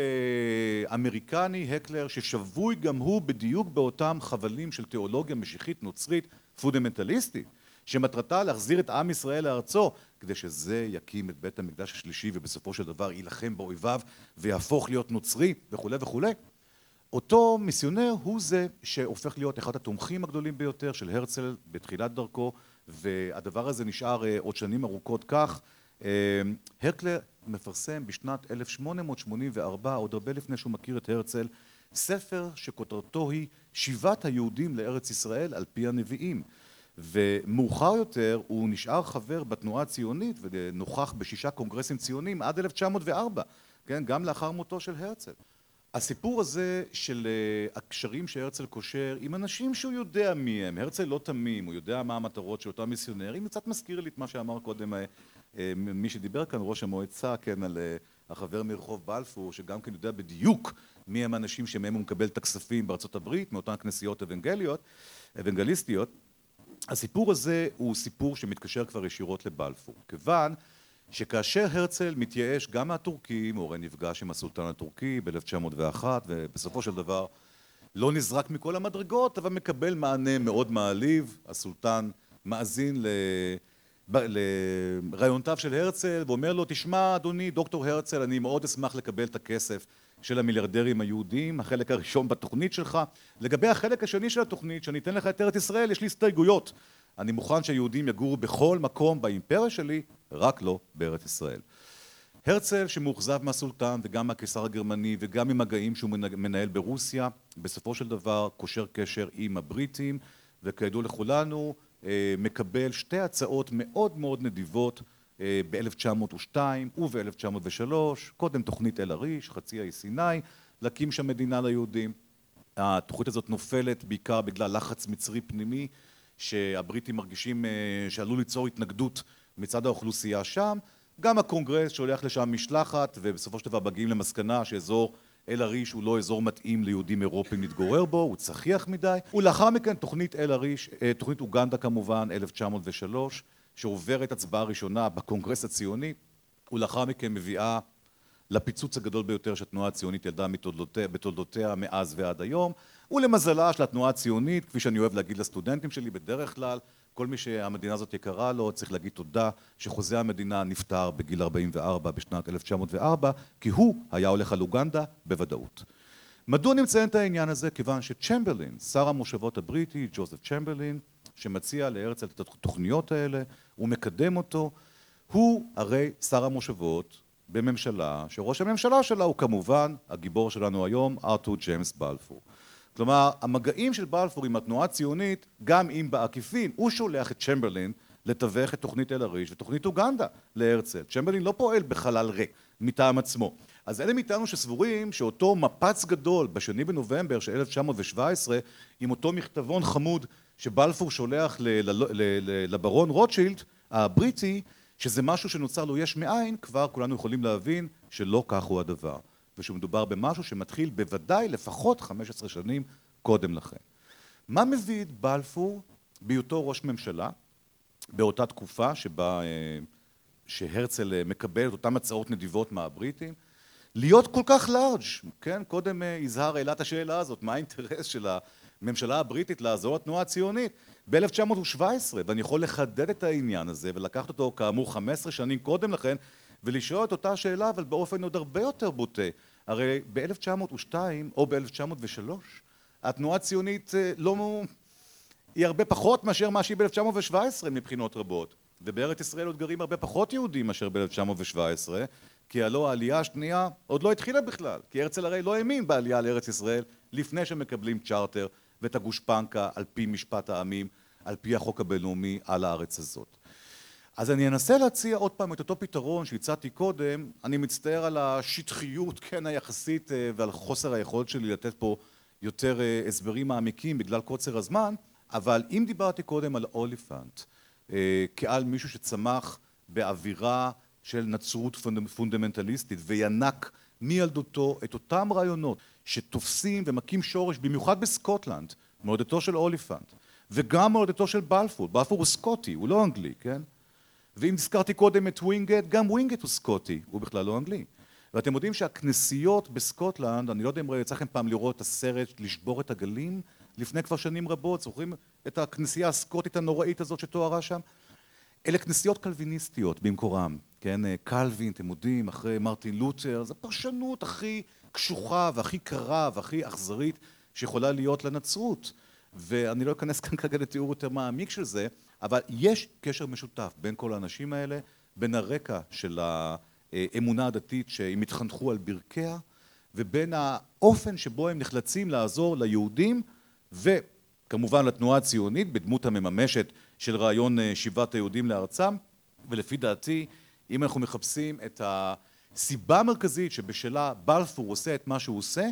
אמריקני, הקלר, ששבוי גם הוא בדיוק באותם חבלים של תיאולוגיה משיחית נוצרית פונדמנטליסטית, שמטרתה להחזיר את עם ישראל לארצו, כדי שזה יקים את בית המקדש השלישי ובסופו של דבר יילחם באויביו ויהפוך להיות נוצרי וכולי וכולי. אותו מיסיונר הוא זה שהופך להיות אחד התומכים הגדולים ביותר של הרצל בתחילת דרכו והדבר הזה נשאר עוד שנים ארוכות כך. הקלר מפרסם בשנת 1884, עוד הרבה לפני שהוא מכיר את הרצל, ספר שכותרתו היא שיבת היהודים לארץ ישראל על פי הנביאים ומאוחר יותר הוא נשאר חבר בתנועה הציונית ונוכח בשישה קונגרסים ציוניים עד 1904, כן, גם לאחר מותו של הרצל. הסיפור הזה של הקשרים שהרצל קושר עם אנשים שהוא יודע מי הם, הרצל לא תמים, הוא יודע מה המטרות של אותם מיסיונרים, קצת מזכיר לי את מה שאמר קודם מי שדיבר כאן, ראש המועצה, כן, על החבר מרחוב בלפור, שגם כן יודע בדיוק מי הם האנשים שמהם הוא מקבל את הכספים בארצות הברית, מאותן כנסיות אבנגליות, אבנגליסטיות. הסיפור הזה הוא סיפור שמתקשר כבר ישירות לבלפור, כיוון שכאשר הרצל מתייאש גם מהטורקים, הוא הרי נפגש עם הסולטן הטורקי ב-1901 ובסופו של דבר לא נזרק מכל המדרגות אבל מקבל מענה מאוד מעליב, הסולטן מאזין לרעיונותיו של הרצל ואומר לו תשמע אדוני דוקטור הרצל אני מאוד אשמח לקבל את הכסף של המיליארדרים היהודים, החלק הראשון בתוכנית שלך. לגבי החלק השני של התוכנית, שאני אתן לך את ארץ ישראל, יש לי הסתייגויות. אני מוכן שהיהודים יגורו בכל מקום באימפריה שלי, רק לא בארץ ישראל. הרצל שמאוכזב מהסולטן וגם מהקיסר הגרמני וגם ממגעים שהוא מנהל ברוסיה, בסופו של דבר קושר קשר עם הבריטים וכידוע לכולנו מקבל שתי הצעות מאוד מאוד נדיבות ב-1902 וב-1903, קודם תוכנית אל עריש, חצי האי סיני, להקים שם מדינה ליהודים. התוכנית הזאת נופלת בעיקר בגלל לחץ מצרי פנימי שהבריטים מרגישים שעלול ליצור התנגדות מצד האוכלוסייה שם גם הקונגרס שולח לשם משלחת ובסופו של דבר מגיעים למסקנה שאזור אל עריש הוא לא אזור מתאים ליהודים אירופים להתגורר בו, הוא צחיח מדי ולאחר מכן תוכנית אל עריש, תוכנית אוגנדה כמובן, 1903 שעוברת הצבעה ראשונה בקונגרס הציוני ולאחר מכן מביאה לפיצוץ הגדול ביותר שהתנועה הציונית ידעה בתולדותיה מאז ועד היום ולמזלה של התנועה הציונית, כפי שאני אוהב להגיד לסטודנטים שלי בדרך כלל כל מי שהמדינה הזאת יקרה לו צריך להגיד תודה שחוזה המדינה נפטר בגיל 44 בשנת 1904 כי הוא היה הולך על אוגנדה בוודאות. מדוע אני מציין את העניין הזה? כיוון שצ'מברלין, שר המושבות הבריטי, ג'וזף צ'מברלין, שמציע להרצל את התוכניות האלה, הוא מקדם אותו, הוא הרי שר המושבות בממשלה שראש הממשלה שלה הוא כמובן הגיבור שלנו היום, ארתור ג'יימס בלפור. כלומר המגעים של בלפור עם התנועה הציונית גם אם בעקיפין הוא שולח את צ'מברלין לתווך את תוכנית אל עריש ותוכנית אוגנדה להרצל. צ'מברלין לא פועל בחלל ריק מטעם עצמו. אז אלה מאיתנו שסבורים שאותו מפץ גדול בשני בנובמבר של 1917 עם אותו מכתבון חמוד שבלפור שולח לברון רוטשילד הבריטי שזה משהו שנוצר לו יש מאין כבר כולנו יכולים להבין שלא כך הוא הדבר ושמדובר במשהו שמתחיל בוודאי לפחות 15 שנים קודם לכן. מה מביא את בלפור בהיותו ראש ממשלה באותה תקופה שבה שהרצל מקבל את אותן הצעות נדיבות מהבריטים להיות כל כך לארג', כן? קודם יזהר העלה את השאלה הזאת מה האינטרס של הממשלה הבריטית לעזור לתנועה הציונית ב-1917 ואני יכול לחדד את העניין הזה ולקחת אותו כאמור 15 שנים קודם לכן ולשאול את אותה שאלה אבל באופן עוד הרבה יותר בוטה. הרי ב-1902 או ב-1903 התנועה הציונית לא... היא הרבה פחות מאשר מה שהיא ב-1917 מבחינות רבות. ובארץ ישראל עוד גרים הרבה פחות יהודים מאשר ב-1917 כי הלא העלייה השנייה עוד לא התחילה בכלל כי הרצל הרי לא האמין בעלייה לארץ ישראל לפני שמקבלים צ'רטר ואת הגושפנקה על פי משפט העמים על פי החוק הבינלאומי על הארץ הזאת. אז אני אנסה להציע עוד פעם את אותו פתרון שהצעתי קודם. אני מצטער על השטחיות כן היחסית ועל חוסר היכולת שלי לתת פה יותר הסברים מעמיקים בגלל קוצר הזמן אבל אם דיברתי קודם על אוליפנט כעל מישהו שצמח באווירה של נצרות פונדמנטליסטית וינק מילדותו את אותם רעיונות שתופסים ומכים שורש במיוחד בסקוטלנד מולדתו של אוליפנט וגם מולדתו של בלפור, בלפור הוא סקוטי הוא לא אנגלי כן? ואם הזכרתי קודם את ווינגייט גם ווינגייט הוא סקוטי הוא בכלל לא אנגלי. ואתם יודעים שהכנסיות בסקוטלנד אני לא יודע אם יצא לכם פעם לראות את הסרט לשבור את הגלים לפני כבר שנים רבות זוכרים את הכנסייה הסקוטית הנוראית הזאת שתוארה שם? אלה כנסיות קלוויניסטיות במקורם כן קלווין אתם יודעים אחרי מרטין לותר זו הפרשנות הכי קשוחה והכי קרה והכי אכזרית שיכולה להיות לנצרות. ואני לא אכנס כאן כרגע לתיאור יותר מעמיק של זה אבל יש קשר משותף בין כל האנשים האלה בין הרקע של האמונה הדתית שהם התחנכו על ברכיה ובין האופן שבו הם נחלצים לעזור ליהודים וכמובן לתנועה הציונית בדמות המממשת של רעיון שיבת היהודים לארצם ולפי דעתי אם אנחנו מחפשים את הסיבה המרכזית שבשלה בלפור עושה את מה שהוא עושה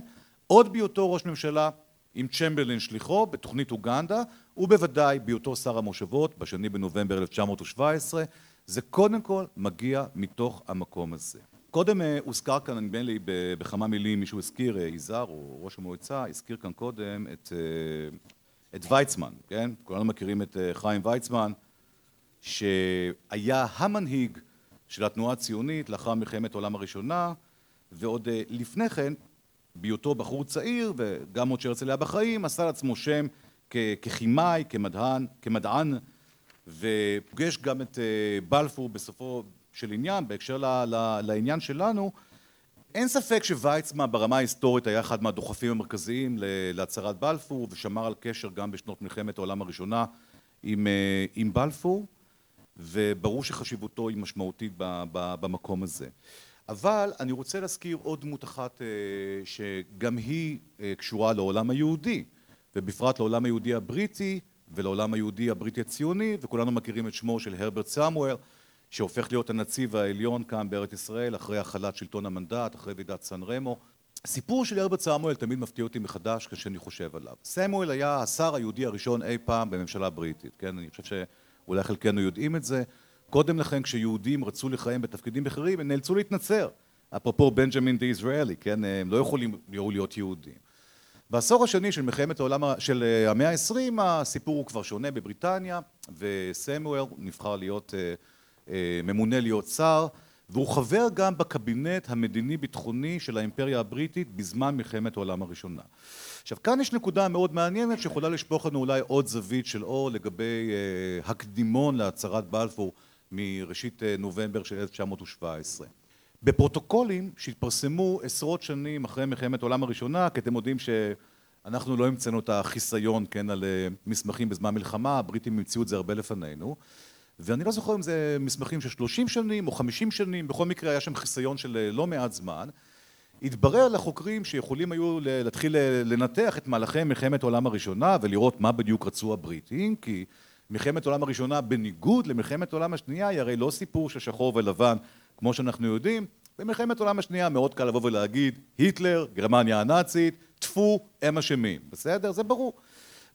עוד בהיותו ראש ממשלה עם צ'מברלין שליחו בתוכנית אוגנדה ובוודאי בהיותו שר המושבות בשני בנובמבר 1917 זה קודם כל מגיע מתוך המקום הזה. קודם הוזכר כאן נדמה לי בכמה מילים מישהו הזכיר יזהר או ראש המועצה הזכיר כאן קודם את את ויצמן כן כולנו מכירים את חיים ויצמן שהיה המנהיג של התנועה הציונית לאחר מלחמת העולם הראשונה ועוד לפני כן בהיותו בחור צעיר וגם עוד שהרצל היה בחיים עשה לעצמו שם ככימאי כמדען כמדען ופוגש גם את בלפור בסופו של עניין בהקשר לעניין שלנו. אין ספק שוויצמן ברמה ההיסטורית היה אחד מהדוחפים המרכזיים להצהרת בלפור ושמר על קשר גם בשנות מלחמת העולם הראשונה עם, עם בלפור וברור שחשיבותו היא משמעותית במקום הזה. אבל אני רוצה להזכיר עוד דמות אחת שגם היא קשורה לעולם היהודי ובפרט לעולם היהודי הבריטי ולעולם היהודי הבריטי הציוני וכולנו מכירים את שמו של הרברט סמואל שהופך להיות הנציב העליון כאן בארץ ישראל אחרי החלת שלטון המנדט, אחרי ועידת סן רמו. הסיפור של הרברט סמואל תמיד מפתיע אותי מחדש כשאני חושב עליו. סמואל היה השר היהודי הראשון אי פעם בממשלה בריטית, כן? אני חושב שאולי חלקנו יודעים את זה. קודם לכן כשיהודים רצו לכהן בתפקידים בכירים הם נאלצו להתנצר. אפרופו בנג'מין די יזרעאלי, כן? הם לא יכולים להיות יהודים. בעשור השני של מלחמת העולם, של המאה העשרים הסיפור הוא כבר שונה בבריטניה וסמואל נבחר להיות ממונה להיות שר והוא חבר גם בקבינט המדיני ביטחוני של האימפריה הבריטית בזמן מלחמת העולם הראשונה. עכשיו כאן יש נקודה מאוד מעניינת שיכולה לשפוך לנו אולי עוד זווית של אור לגבי הקדימון להצהרת בלפור מראשית נובמבר של 1917. בפרוטוקולים שהתפרסמו עשרות שנים אחרי מלחמת העולם הראשונה כי אתם יודעים שאנחנו לא המצאנו את החיסיון כן על מסמכים בזמן מלחמה הבריטים המציאו את זה הרבה לפנינו ואני לא זוכר אם זה מסמכים של שלושים שנים או חמישים שנים בכל מקרה היה שם חיסיון של לא מעט זמן התברר לחוקרים שיכולים היו להתחיל לנתח את מהלכי מלחמת העולם הראשונה ולראות מה בדיוק רצו הבריטים כי מלחמת העולם הראשונה בניגוד למלחמת העולם השנייה היא הרי לא סיפור של שחור ולבן כמו שאנחנו יודעים במלחמת העולם השנייה מאוד קל לבוא ולהגיד היטלר, גרמניה הנאצית, טפו, הם אשמים, בסדר? זה ברור.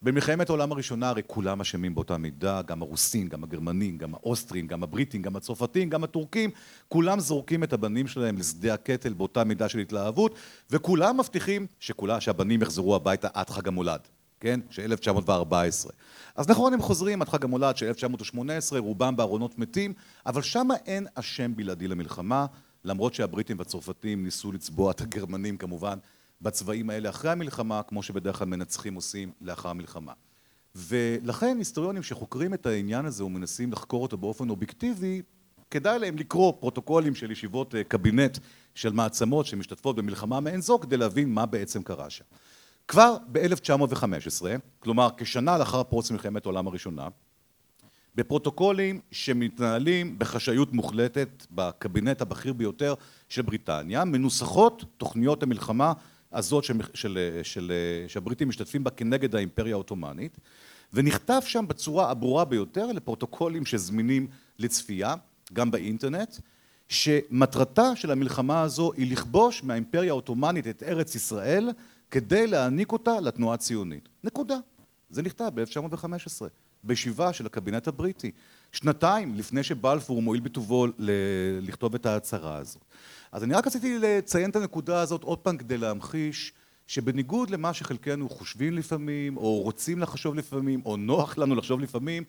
במלחמת העולם הראשונה הרי כולם אשמים באותה מידה, גם הרוסים, גם הגרמנים, גם האוסטרים, גם הבריטים, גם הצרפתים, גם הטורקים, כולם זורקים את הבנים שלהם לשדה הקטל באותה מידה של התלהבות וכולם מבטיחים שכולה, שהבנים יחזרו הביתה עד חג המולד, כן? של 1914. אז נכון הם חוזרים עד חג המולד של 1918, רובם בארונות מתים, אבל שמה אין אשם בלעדי למלחמה, למרות שהבריטים והצרפתים ניסו לצבוע את הגרמנים כמובן בצבעים האלה אחרי המלחמה, כמו שבדרך כלל מנצחים עושים לאחר המלחמה. ולכן היסטוריונים שחוקרים את העניין הזה ומנסים לחקור אותו באופן אובייקטיבי, כדאי להם לקרוא פרוטוקולים של ישיבות קבינט של מעצמות שמשתתפות במלחמה מעין זו כדי להבין מה בעצם קרה שם. כבר ב-1915, כלומר כשנה לאחר פרוץ מלחמת העולם הראשונה, בפרוטוקולים שמתנהלים בחשאיות מוחלטת בקבינט הבכיר ביותר של בריטניה, מנוסחות תוכניות המלחמה הזאת שהבריטים משתתפים בה כנגד האימפריה העות'מאנית ונכתב שם בצורה הברורה ביותר לפרוטוקולים שזמינים לצפייה גם באינטרנט שמטרתה של המלחמה הזו היא לכבוש מהאימפריה העות'מאנית את ארץ ישראל כדי להעניק אותה לתנועה הציונית. נקודה. זה נכתב ב-1915 בישיבה של הקבינט הבריטי שנתיים לפני שבלפור מועיל בטובו לכתוב את ההצהרה הזאת. אז אני רק רציתי לציין את הנקודה הזאת עוד פעם כדי להמחיש שבניגוד למה שחלקנו חושבים לפעמים או רוצים לחשוב לפעמים או נוח לנו לחשוב לפעמים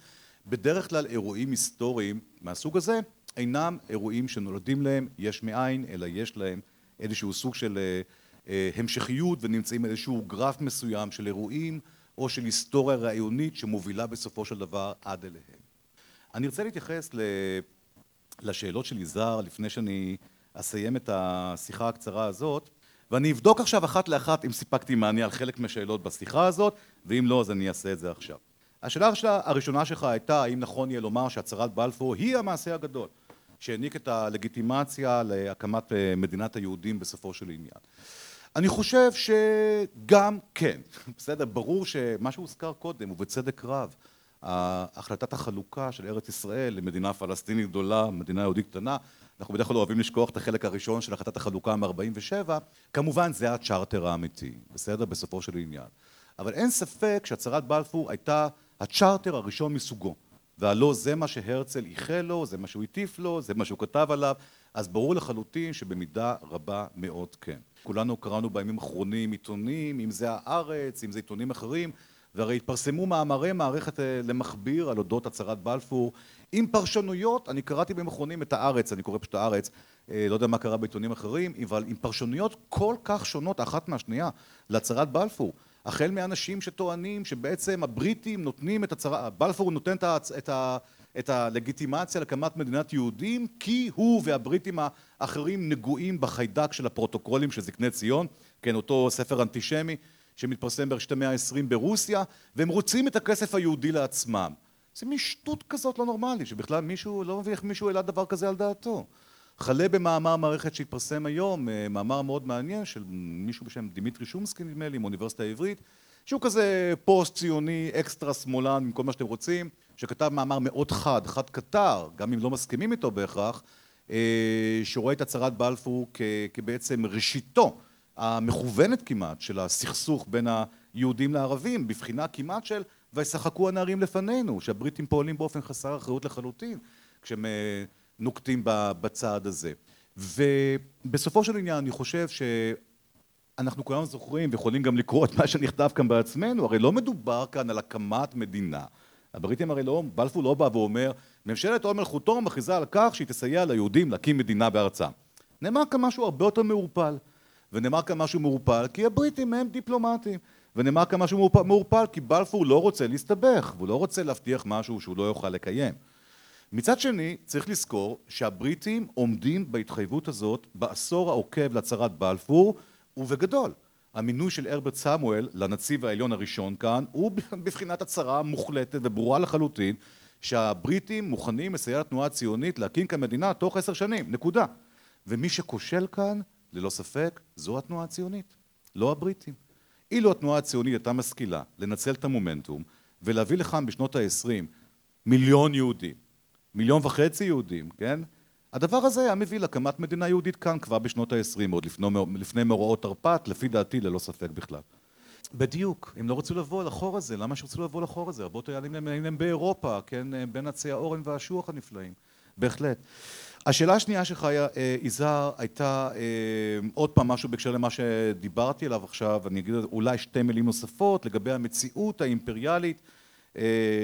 בדרך כלל אירועים היסטוריים מהסוג הזה אינם אירועים שנולדים להם יש מאין אלא יש להם איזשהו סוג של המשכיות ונמצאים איזשהו גרף מסוים של אירועים או של היסטוריה רעיונית שמובילה בסופו של דבר עד אליהם. אני רוצה להתייחס לשאלות של יזהר לפני שאני אסיים את השיחה הקצרה הזאת ואני אבדוק עכשיו אחת לאחת אם סיפקתי מענה על חלק מהשאלות בשיחה הזאת ואם לא אז אני אעשה את זה עכשיו. השאלה הראשונה שלך הייתה האם נכון יהיה לומר שהצהרת בלפור היא המעשה הגדול שהעניק את הלגיטימציה להקמת מדינת היהודים בסופו של עניין. אני חושב שגם כן, בסדר, ברור שמה שהוזכר קודם ובצדק רב. החלטת החלוקה של ארץ ישראל למדינה פלסטינית גדולה, מדינה יהודית קטנה אנחנו בדרך כלל אוהבים לשכוח את החלק הראשון של החלטת החלוקה מ-47. כמובן זה הצ'רטר האמיתי, בסדר? בסופו של עניין. אבל אין ספק שהצהרת בלפור הייתה הצ'רטר הראשון מסוגו. והלא זה מה שהרצל איחל לו, זה מה שהוא הטיף לו, זה מה שהוא כתב עליו. אז ברור לחלוטין שבמידה רבה מאוד כן. כולנו קראנו בימים האחרונים עיתונים, אם זה הארץ, אם זה עיתונים אחרים והרי התפרסמו מאמרי מערכת למכביר על אודות הצהרת בלפור. עם פרשנויות, אני קראתי בימים האחרונים את הארץ, אני קורא פשוט הארץ, לא יודע מה קרה בעיתונים אחרים, אבל עם פרשנויות כל כך שונות אחת מהשנייה להצהרת בלפור. החל מאנשים שטוענים שבעצם הבריטים נותנים את הצהרת, בלפור נותן את את הלגיטימציה להקמת מדינת יהודים כי הוא והבריטים האחרים נגועים בחיידק של הפרוטוקולים של זקני ציון, כן אותו ספר אנטישמי שמתפרסם בראשית המאה העשרים ברוסיה והם רוצים את הכסף היהודי לעצמם. זה מין שטות כזאת לא נורמלית שבכלל מישהו לא מבין איך מישהו העלה דבר כזה על דעתו. חלה במאמר מערכת שהתפרסם היום, מאמר מאוד מעניין של מישהו בשם דימיטרי שומסקי נדמה לי מאוניברסיטה העברית שהוא כזה פוסט ציוני אקסטרה שמאלן עם כל מה שאתם רוצים שכתב מאמר מאוד חד, חד קוטר, גם אם לא מסכימים איתו בהכרח שרואה את הצהרת בלפור כבעצם ראשיתו המכוונת כמעט של הסכסוך בין היהודים לערבים בבחינה כמעט של וישחקו הנערים לפנינו שהבריטים פועלים באופן חסר אחריות לחלוטין כשהם נוקטים בצעד הזה. ובסופו של עניין אני חושב שאנחנו כולנו זוכרים ויכולים גם לקרוא את מה שנכתב כאן בעצמנו הרי לא מדובר כאן על הקמת מדינה הבריטים הרי לא, בלפור לא בא ואומר ממשלת הוד מלכותו מכריזה על כך שהיא תסייע ליהודים להקים מדינה בארצם. נאמר כאן משהו הרבה יותר מעורפל ונאמר כאן משהו מעורפל כי הבריטים הם דיפלומטים ונאמר כאן משהו מעורפל כי בלפור לא רוצה להסתבך והוא לא רוצה להבטיח משהו שהוא לא יוכל לקיים. מצד שני צריך לזכור שהבריטים עומדים בהתחייבות הזאת בעשור העוקב להצהרת בלפור ובגדול המינוי של הרברט סמואל לנציב העליון הראשון כאן הוא בבחינת הצהרה מוחלטת וברורה לחלוטין שהבריטים מוכנים לסייע לתנועה הציונית להקים כאן מדינה תוך עשר שנים. נקודה. ומי שכושל כאן ללא ספק זו התנועה הציונית לא הבריטים. אילו התנועה הציונית הייתה משכילה לנצל את המומנטום ולהביא לכאן בשנות העשרים מיליון יהודים מיליון וחצי יהודים כן הדבר הזה היה מביא להקמת מדינה יהודית כאן כבר בשנות העשרים עוד לפני מאורעות תרפ"ט לפי דעתי ללא ספק בכלל. בדיוק. הם לא רצו לבוא לחור הזה. למה שרצו לבוא לחור הזה? רבות היהודים הם באירופה כן? בין עצי האורן והאשוח הנפלאים. בהחלט. השאלה השנייה שלך יזהר הייתה עוד פעם משהו בהקשר למה שדיברתי עליו עכשיו. אני אגיד אולי שתי מילים נוספות לגבי המציאות האימפריאלית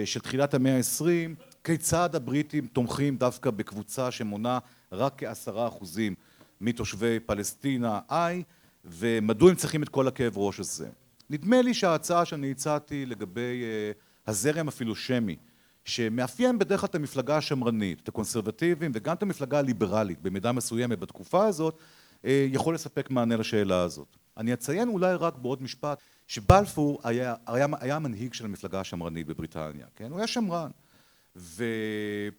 של תחילת המאה העשרים כיצד הבריטים תומכים דווקא בקבוצה שמונה רק כעשרה אחוזים מתושבי פלסטינה איי ומדוע הם צריכים את כל הכאב ראש הזה? נדמה לי שההצעה שאני הצעתי לגבי הזרם הפילושמי שמאפיין בדרך כלל את המפלגה השמרנית את הקונסרבטיבים וגם את המפלגה הליברלית במידה מסוימת בתקופה הזאת יכול לספק מענה לשאלה הזאת. אני אציין אולי רק בעוד משפט שבלפור היה המנהיג של המפלגה השמרנית בבריטניה כן? הוא היה שמרן ובשנות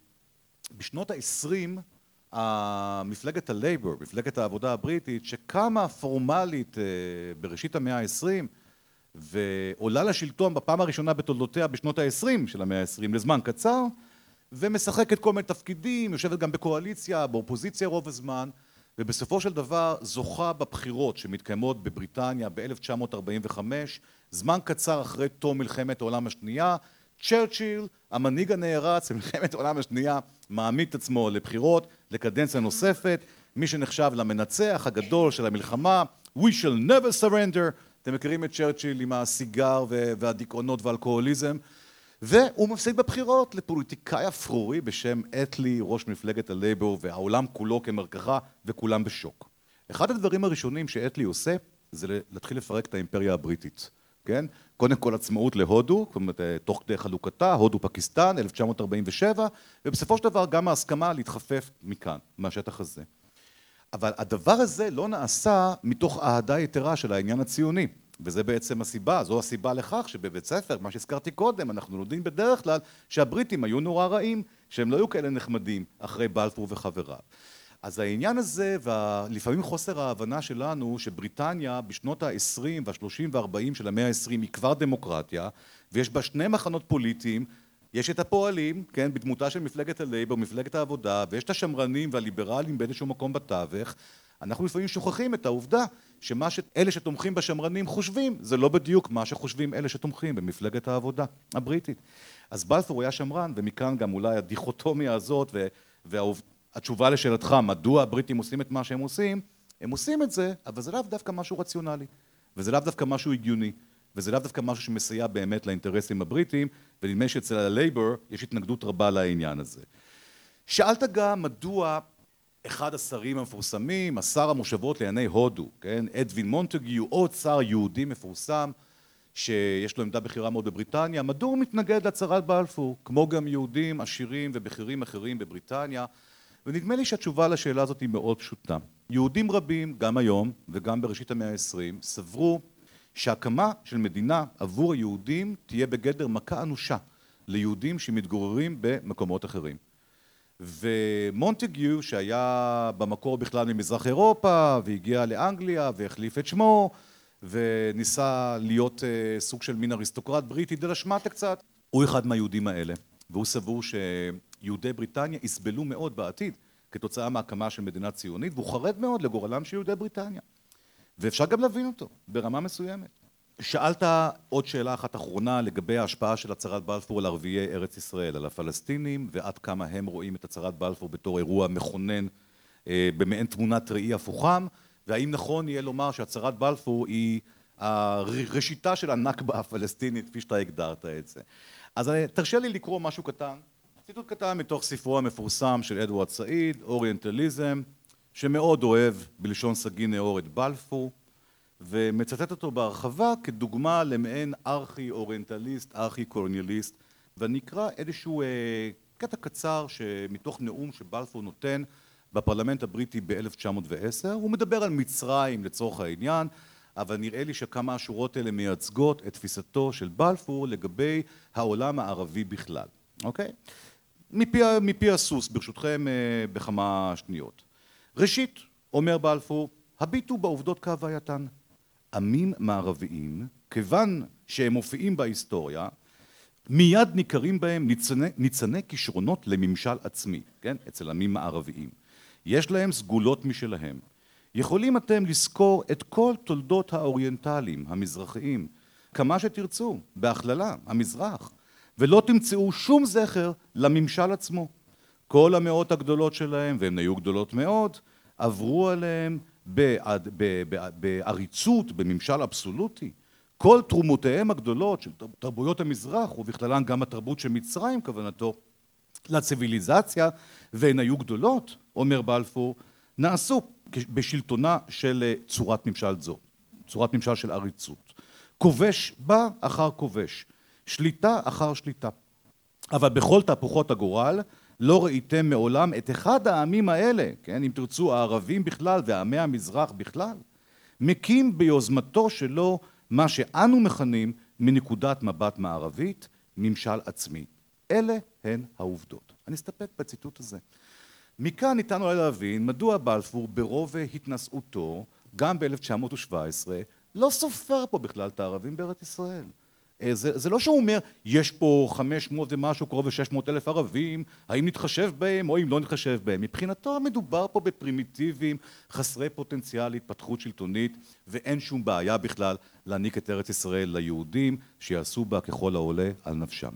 העשרים מפלגת הלייבור מפלגת העבודה הבריטית שקמה פורמלית בראשית המאה העשרים ועולה לשלטון בפעם הראשונה בתולדותיה בשנות העשרים של המאה העשרים לזמן קצר ומשחקת כל מיני תפקידים יושבת גם בקואליציה באופוזיציה רוב הזמן ובסופו של דבר זוכה בבחירות שמתקיימות בבריטניה ב-1945 זמן קצר אחרי תום מלחמת העולם השנייה צ'רצ'יל המנהיג הנערץ במלחמת העולם השנייה מעמיד את עצמו לבחירות לקדנציה נוספת. מי שנחשב למנצח הגדול של המלחמה We shall never surrender. אתם מכירים את צ'רצ'יל עם הסיגר והדיכאונות והאלכוהוליזם? והוא מפסיד בבחירות לפוליטיקאי אפרורי בשם אטלי ראש מפלגת הלייבור והעולם כולו כמרקחה וכולם בשוק. אחד הדברים הראשונים שאטלי עושה זה להתחיל לפרק את האימפריה הבריטית כן? קודם כל עצמאות להודו תוך כדי חלוקתה הודו פקיסטן 1947 ובסופו של דבר גם ההסכמה להתחפף מכאן מהשטח הזה. אבל הדבר הזה לא נעשה מתוך אהדה יתרה של העניין הציוני וזה בעצם הסיבה זו הסיבה לכך שבבית ספר מה שהזכרתי קודם אנחנו לומדים בדרך כלל שהבריטים היו נורא רעים שהם לא היו כאלה נחמדים אחרי בלפור וחבריו אז העניין הזה ולפעמים חוסר ההבנה שלנו שבריטניה בשנות העשרים והשלושים והארבעים של המאה העשרים היא כבר דמוקרטיה ויש בה שני מחנות פוליטיים יש את הפועלים כן בדמותה של מפלגת הלייבור מפלגת העבודה ויש את השמרנים והליברלים באיזשהו מקום בתווך. אנחנו לפעמים שוכחים את העובדה שמה שאלה שתומכים בשמרנים חושבים זה לא בדיוק מה שחושבים אלה שתומכים במפלגת העבודה הבריטית. אז בלפור היה שמרן ומכאן גם אולי הדיכוטומיה הזאת והתשובה לשאלתך מדוע הבריטים עושים את מה שהם עושים הם עושים את זה אבל זה לאו דווקא משהו רציונלי וזה לאו דווקא משהו הגיוני וזה לאו דווקא משהו שמסייע באמת לאינטרסים הבריטיים ונדמה שאצל הלייבור יש התנגדות רבה לעניין הזה. שאלת גם מדוע אחד השרים המפורסמים השר המושבות לענייני הודו כן אדווין מונטגיו עוד שר יהודי מפורסם שיש לו עמדה בכירה מאוד בבריטניה, מדוע הוא מתנגד להצהרת בלפור, כמו גם יהודים עשירים ובכירים אחרים בבריטניה, ונדמה לי שהתשובה לשאלה הזאת היא מאוד פשוטה. יהודים רבים, גם היום וגם בראשית המאה העשרים, סברו שהקמה של מדינה עבור היהודים תהיה בגדר מכה אנושה ליהודים שמתגוררים במקומות אחרים. ומונטגיו שהיה במקור בכלל ממזרח אירופה והגיע לאנגליה והחליף את שמו וניסה להיות סוג של מין אריסטוקרט בריטי שמאטע קצת, הוא אחד מהיהודים האלה והוא סבור שיהודי בריטניה יסבלו מאוד בעתיד כתוצאה מהקמה של מדינה ציונית והוא חרד מאוד לגורלם של יהודי בריטניה ואפשר גם להבין אותו ברמה מסוימת. שאלת עוד שאלה אחת אחרונה לגבי ההשפעה של הצהרת בלפור על ערביי ארץ ישראל, על הפלסטינים ועד כמה הם רואים את הצהרת בלפור בתור אירוע מכונן במעין תמונת ראי הפוכם והאם נכון יהיה לומר שהצהרת בלפור היא הראשיתה של הנכבה הפלסטינית כפי שאתה הגדרת את זה. אז תרשה לי לקרוא משהו קטן, ציטוט קטן מתוך ספרו המפורסם של אדוארד סעיד, אוריינטליזם, שמאוד אוהב בלשון סגי נאור את בלפור ומצטט אותו בהרחבה כדוגמה למעין ארכי אוריינטליסט, ארכי קולוניאליסט ואני אקרא איזשהו קטע קצר שמתוך נאום שבלפור נותן בפרלמנט הבריטי ב-1910, הוא מדבר על מצרים לצורך העניין אבל נראה לי שכמה השורות האלה מייצגות את תפיסתו של בלפור לגבי העולם הערבי בכלל, אוקיי? מפי הסוס ברשותכם בכמה שניות. ראשית אומר בלפור הביטו בעובדות כהווייתן עמים מערביים כיוון שהם מופיעים בהיסטוריה מיד ניכרים בהם ניצני כישרונות לממשל עצמי, כן? אצל עמים מערביים יש להם סגולות משלהם יכולים אתם לזכור את כל תולדות האוריינטלים המזרחיים כמה שתרצו בהכללה המזרח ולא תמצאו שום זכר לממשל עצמו. כל המאות הגדולות שלהם והן היו גדולות מאוד עברו עליהם בעריצות בממשל אבסולוטי. כל תרומותיהם הגדולות של תרבויות המזרח ובכללן גם התרבות של מצרים כוונתו לציוויליזציה והן היו גדולות אומר בלפור נעשו בשלטונה של צורת ממשל זו צורת ממשל של עריצות. כובש בא אחר כובש שליטה אחר שליטה. אבל בכל תהפוכות הגורל לא ראיתם מעולם את אחד העמים האלה כן אם תרצו הערבים בכלל ועמי המזרח בכלל מקים ביוזמתו שלו מה שאנו מכנים מנקודת מבט מערבית ממשל עצמי. אלה הן העובדות. אני אסתפק בציטוט הזה. מכאן ניתן אולי להבין מדוע בלפור ברוב התנשאותו גם ב-1917 לא סופר פה בכלל את הערבים בארץ ישראל זה לא שהוא אומר יש פה חמש מאות ומשהו קרוב לשש מאות אלף ערבים האם נתחשב בהם או אם לא נתחשב בהם? מבחינתו מדובר פה בפרימיטיבים חסרי פוטנציאל להתפתחות שלטונית ואין שום בעיה בכלל להעניק את ארץ ישראל ליהודים שיעשו בה ככל העולה על נפשם.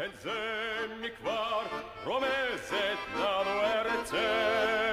אל זה מכבר promese da doerțe.